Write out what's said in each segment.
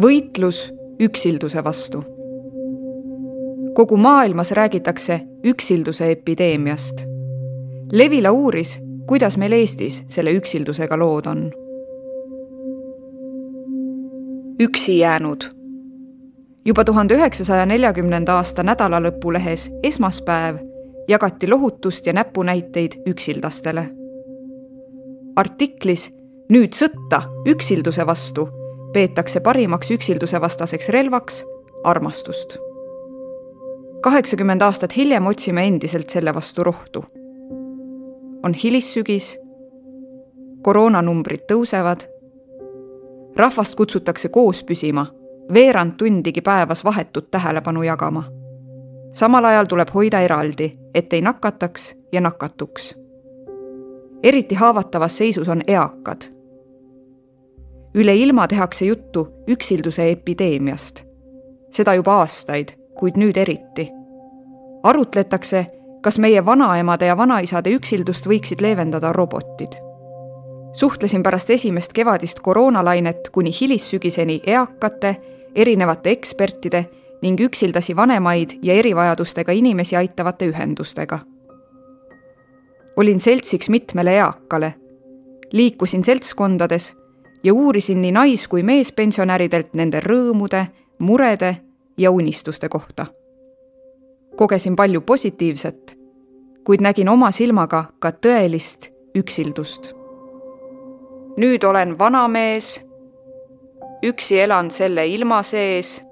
võitlus üksilduse vastu. kogu maailmas räägitakse üksilduse epideemiast. Levila uuris, kuidas meil Eestis selle üksildusega lood on. üksi jäänud. juba tuhande üheksasaja neljakümnenda aasta nädalalõpulehes Esmaspäev jagati lohutust ja näpunäiteid üksildastele. artiklis Nüüd sõtta üksilduse vastu peetakse parimaks üksilduse vastaseks relvaks armastust. kaheksakümmend aastat hiljem otsime endiselt selle vastu rohtu. on hilissügis, koroonanumbrid tõusevad, rahvast kutsutakse koos püsima, veerand tundigi päevas vahetut tähelepanu jagama. samal ajal tuleb hoida eraldi, et ei nakataks ja nakatuks. eriti haavatavas seisus on eakad üle ilma tehakse juttu üksilduse epideemiast. seda juba aastaid, kuid nüüd eriti. arutletakse, kas meie vanaemade ja vanaisade üksildust võiksid leevendada robotid. suhtlesin pärast esimest kevadist koroonalainet kuni hilissügiseni eakate, erinevate ekspertide ning üksildasi vanemaid ja erivajadustega inimesi aitavate ühendustega. olin seltsiks mitmele eakale, liikusin seltskondades ja uurisin nii nais- kui meespensionäridelt nende rõõmude, murede ja unistuste kohta. kogesin palju positiivset, kuid nägin oma silmaga ka tõelist üksildust. nüüd olen vanamees, üksi elan selle ilma sees,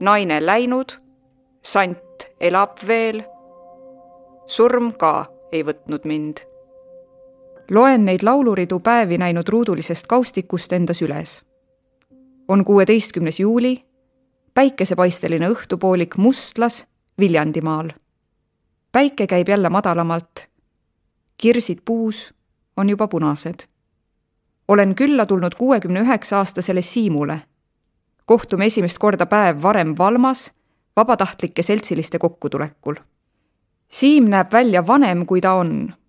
naine läinud, sant elab veel, surm ka ei võtnud mind loen neid lauluridu päevi näinud ruudulisest kaustikust enda süles. on kuueteistkümnes juuli, päikesepaisteline õhtupoolik Mustlas Viljandimaal. päike käib jälle madalamalt. kirsid puus on juba punased. olen külla tulnud kuuekümne üheksa aastasele Siimule. kohtume esimest korda päev varem Valmas vabatahtlike seltsiliste kokkutulekul. Siim näeb välja vanem, kui ta on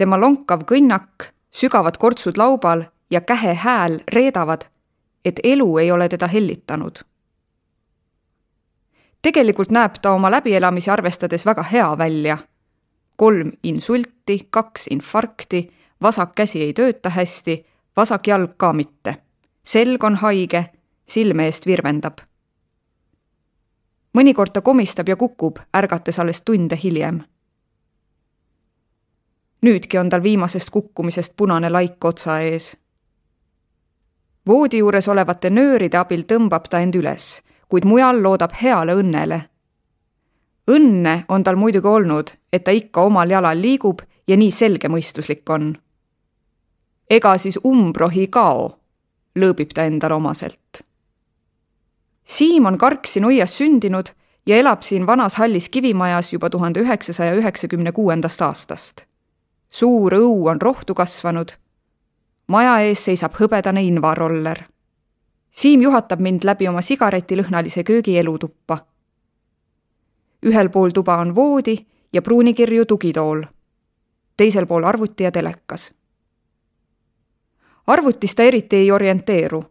tema lonkav kõnnak, sügavad kortsud laubal ja kähe hääl reedavad, et elu ei ole teda hellitanud. tegelikult näeb ta oma läbielamisi arvestades väga hea välja. kolm insulti, kaks infarkti, vasak käsi ei tööta hästi, vasak jalg ka mitte. selg on haige, silme eest virvendab. mõnikord ta komistab ja kukub, ärgates alles tunde hiljem nüüdki on tal viimasest kukkumisest punane laik otsa ees. voodi juures olevate nööride abil tõmbab ta end üles, kuid mujal loodab heale õnnele. õnne on tal muidugi olnud, et ta ikka omal jalal liigub ja nii selgemõistuslik on. ega siis umbrohi kao, lõõbib ta endale omaselt. Siim on Karksi nuias sündinud ja elab siin vanas hallis kivimajas juba tuhande üheksasaja üheksakümne kuuendast aastast suur õu on rohtu kasvanud. maja ees seisab hõbedane invaroller. Siim juhatab mind läbi oma sigaretilõhnalise köögi elutuppa. ühel pool tuba on voodi ja pruunikirju tugitool. teisel pool arvuti ja telekas. arvutis ta eriti ei orienteeru.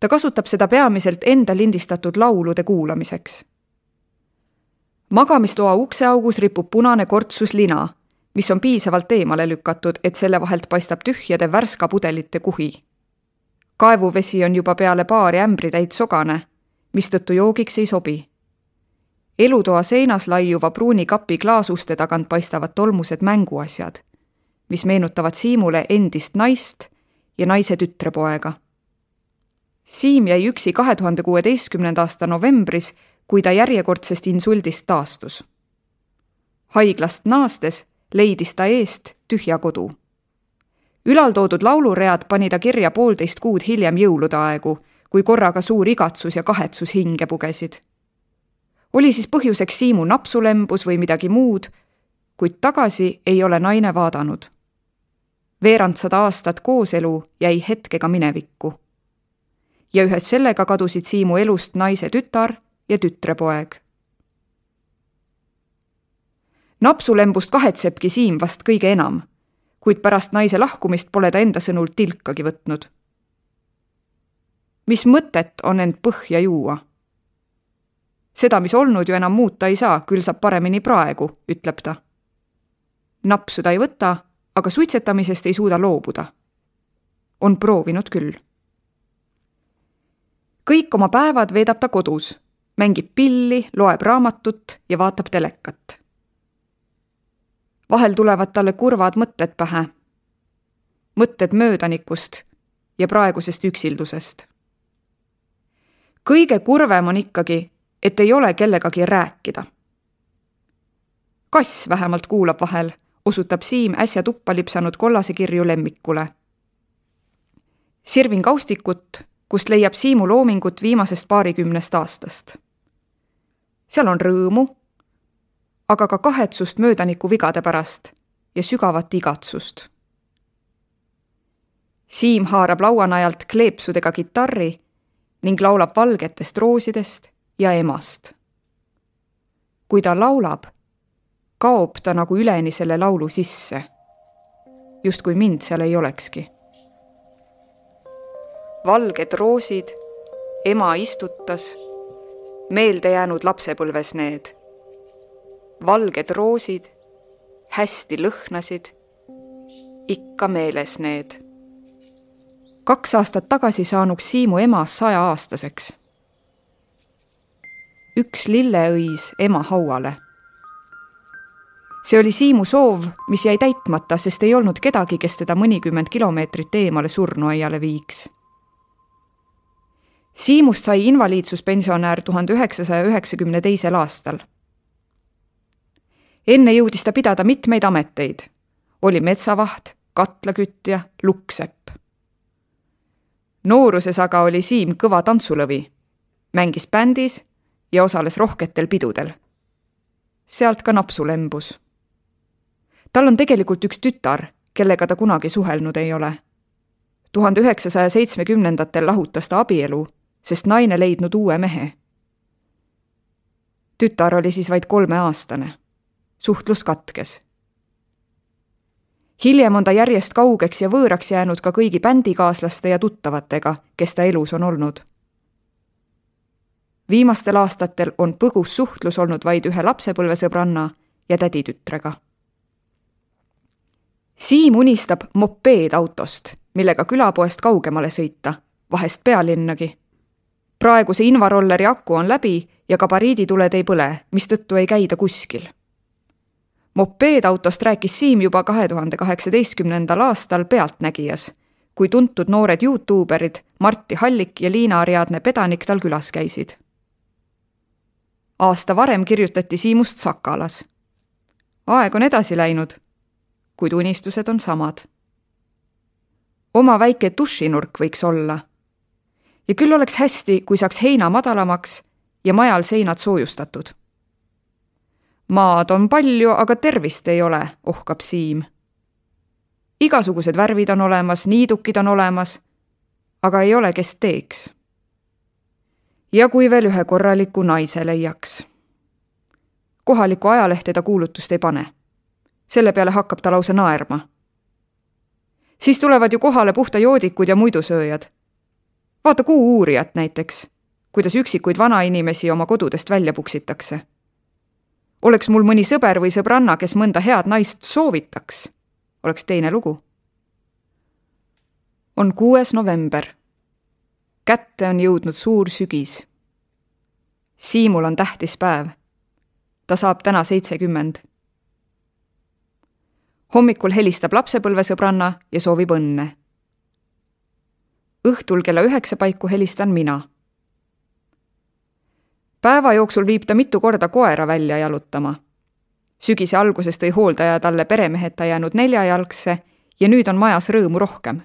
ta kasutab seda peamiselt enda lindistatud laulude kuulamiseks magamistoa ukseaugus ripub punane kortsus lina mis on piisavalt eemale lükatud, et selle vahelt paistab tühjade värskapudelite kuhi. kaevuvesi on juba peale paari ämbritäit sogane, mistõttu joogiks ei sobi. elutoa seinas laiuva pruuni kapi klaasuste tagant paistavad tolmused mänguasjad, mis meenutavad Siimule endist naist ja naise tütrepoega. Siim jäi üksi kahe tuhande kuueteistkümnenda aasta novembris, kui ta järjekordsest insuldist taastus. haiglast naastes leidis ta eest tühja kodu. ülaltoodud lauluread pani ta kirja poolteist kuud hiljem jõulude aegu, kui korraga suur igatsus ja kahetsus hinge pugesid. oli siis põhjuseks Siimu napsulembus või midagi muud, kuid tagasi ei ole naine vaadanud. veerandsada aastat kooselu jäi hetkega minevikku. ja ühes sellega kadusid Siimu elust naise tütar ja tütrepoeg napsulembust kahetsebki Siim vast kõige enam, kuid pärast naise lahkumist pole ta enda sõnul tilkagi võtnud. mis mõtet on end põhja juua? seda, mis olnud ju enam muuta ei saa, küll saab paremini praegu, ütleb ta. napsu ta ei võta, aga suitsetamisest ei suuda loobuda. on proovinud küll. kõik oma päevad veedab ta kodus, mängib pilli, loeb raamatut ja vaatab telekat. Vahel tulevad talle kurvad mõtted pähe. mõtted möödanikust ja praegusest üksildusest. kõige kurvem on ikkagi, et ei ole kellegagi rääkida. kass vähemalt kuulab vahel, osutab Siim äsja tuppa lipsanud kollase kirju lemmikule. sirvin kaustikut, kust leiab Siimu loomingut viimasest paarikümnest aastast. seal on rõõmu, aga ka kahetsust möödaniku vigade pärast ja sügavat igatsust. Siim haarab lauanajalt kleepsudega kitarri ning laulab valgetest roosidest ja emast. kui ta laulab, kaob ta nagu üleni selle laulu sisse. justkui mind seal ei olekski. valged roosid, ema istutas, meelde jäänud lapsepõlves need. Valged roosid, hästi lõhnasid, ikka meeles need. kaks aastat tagasi saanuks Siimu ema sajaaastaseks üks lilleõis ema hauale. see oli Siimu soov, mis jäi täitmata, sest ei olnud kedagi, kes teda mõnikümmend kilomeetrit eemale surnuaiale viiks. Siimust sai invaliidsuspensionär tuhande üheksasaja üheksakümne teisel aastal. Enne jõudis ta pidada mitmeid ameteid. oli metsavaht, katlakütja, lukksepp. nooruses aga oli Siim kõva tantsulõvi, mängis bändis ja osales rohketel pidudel. sealt ka napsu lembus. tal on tegelikult üks tütar, kellega ta kunagi suhelnud ei ole. tuhande üheksasaja seitsmekümnendatel lahutas ta abielu, sest naine leidnud uue mehe. tütar oli siis vaid kolmeaastane. Suhtlus katkes hiljem on ta järjest kaugeks ja võõraks jäänud ka kõigi bändikaaslaste ja tuttavatega, kes ta elus on olnud viimastel aastatel on põgus suhtlus olnud vaid ühe lapsepõlvesõbranna ja täditütrega. Siim unistab mopeedautost, millega külapoest kaugemale sõita, vahest pealinnagi. praeguse invarolleri aku on läbi ja gabariidituled ei põle, mistõttu ei käida kuskil. Mopeedautost rääkis Siim juba kahe tuhande kaheksateistkümnendal aastal Pealtnägijas, kui tuntud noored Youtuberid Martti Hallik ja Liina Ariadne Pedanik tal külas käisid aasta varem kirjutati Siimust Sakalas. aeg on edasi läinud, kuid unistused on samad. oma väike dušinurk võiks olla. ja küll oleks hästi, kui saaks heina madalamaks ja majal seinad soojustatud. Maad on palju, aga tervist ei ole, ohkab Siim. igasugused värvid on olemas, niidukid on olemas, aga ei ole, kes teeks ja kui veel ühe korraliku naise leiaks. kohalikku ajalehte ta kuulutust ei pane. selle peale hakkab ta lausa naerma. siis tulevad ju kohale puhta joodikud ja muidusööjad. vaata Kuu-uurijat näiteks, kuidas üksikuid vanainimesi oma kodudest välja puksitakse. Oleks mul mõni sõber või sõbranna, kes mõnda head naist soovitaks, oleks teine lugu. on kuues november kätte on jõudnud suur sügis. Siimul on tähtis päev. ta saab täna seitsekümmend. hommikul helistab lapsepõlvesõbranna ja soovib õnne. õhtul kella üheksa paiku helistan mina. Päeva jooksul viib ta mitu korda koera välja jalutama. sügise alguses tõi hooldaja talle peremeheta jäänud neljajalgse ja nüüd on majas rõõmu rohkem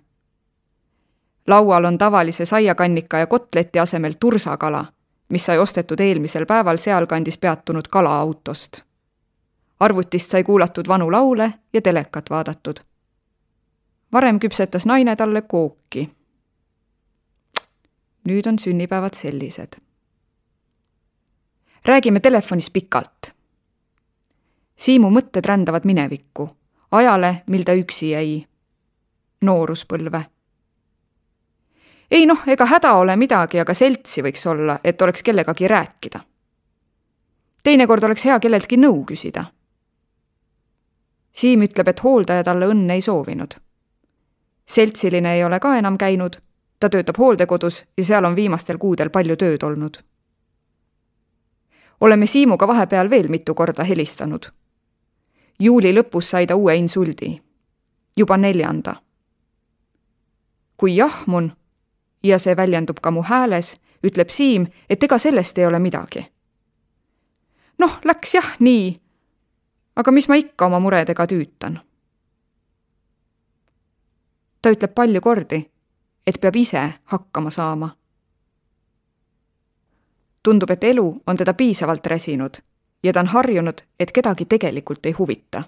laual on tavalise saiakannika ja kotleti asemel tursakala, mis sai ostetud eelmisel päeval sealkandis peatunud kalaautost. arvutist sai kuulatud vanu laule ja telekat vaadatud. varem küpsetas naine talle kooki. nüüd on sünnipäevad sellised. Räägime telefonis pikalt. Siimu mõtted rändavad minevikku, ajale, mil ta üksi jäi, nooruspõlve. ei noh, ega häda ole midagi, aga seltsi võiks olla, et oleks kellegagi rääkida. teinekord oleks hea kelleltki nõu küsida. Siim ütleb, et hooldaja talle õnne ei soovinud. seltsiline ei ole ka enam käinud, ta töötab hooldekodus ja seal on viimastel kuudel palju tööd olnud oleme Siimuga vahepeal veel mitu korda helistanud. juuli lõpus sai ta uue insuldi, juba neljanda. kui jahmun ja see väljendub ka mu hääles, ütleb Siim, et ega sellest ei ole midagi. noh, läks jah nii, aga mis ma ikka oma muredega tüütan. ta ütleb palju kordi, et peab ise hakkama saama tundub, et elu on teda piisavalt räsinud ja ta on harjunud, et kedagi tegelikult ei huvita.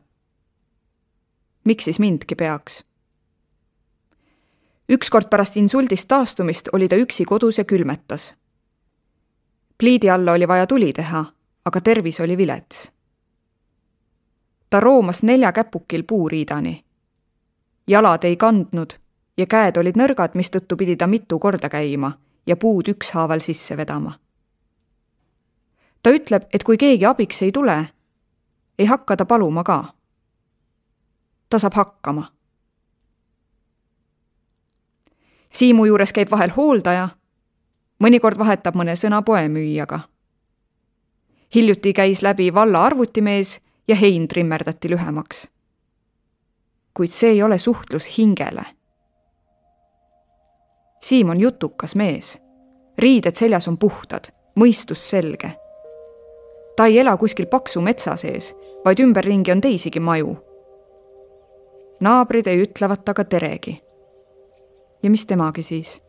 miks siis mindki peaks? ükskord pärast insuldist taastumist oli ta üksi kodus ja külmetas. pliidi alla oli vaja tuli teha, aga tervis oli vilets. ta roomas nelja käpukil puuriidani. jalad ei kandnud ja käed olid nõrgad, mistõttu pidi ta mitu korda käima ja puud ükshaaval sisse vedama ta ütleb, et kui keegi abiks ei tule, ei hakka ta paluma ka. ta saab hakkama. Siimu juures käib vahel hooldaja, mõnikord vahetab mõne sõna poemüüjaga. hiljuti käis läbi valla arvutimees ja hein trimmerdati lühemaks. kuid see ei ole suhtlus hingele. Siim on jutukas mees, riided seljas on puhtad, mõistus selge ta ei ela kuskil paksu metsa sees, vaid ümberringi on teisigi maju. naabrid ei ütlevat taga teregi. ja mis temagi siis?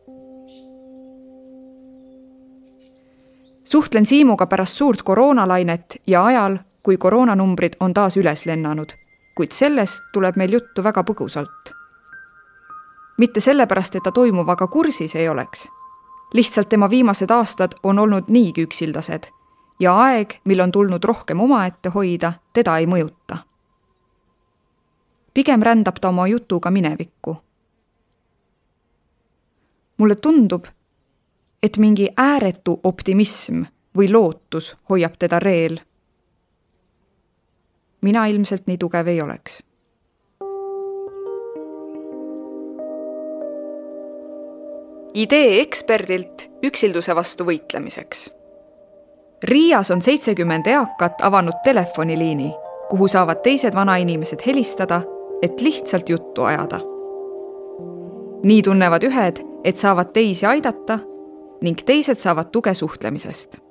suhtlen Siimuga pärast suurt koroonalainet ja ajal, kui koroonanumbrid on taas üles lennanud, kuid sellest tuleb meil juttu väga põgusalt. mitte sellepärast, et ta toimuvaga kursis ei oleks, lihtsalt tema viimased aastad on olnud niigi üksildased ja aeg, mil on tulnud rohkem omaette hoida, teda ei mõjuta. pigem rändab ta oma jutuga minevikku. mulle tundub, et mingi ääretu optimism või lootus hoiab teda reel. mina ilmselt nii tugev ei oleks idee eksperdilt üksilduse vastu võitlemiseks Riias on seitsekümmend eakat avanud telefoniliini, kuhu saavad teised vanainimesed helistada, et lihtsalt juttu ajada. nii tunnevad ühed, et saavad teisi aidata ning teised saavad tuge suhtlemisest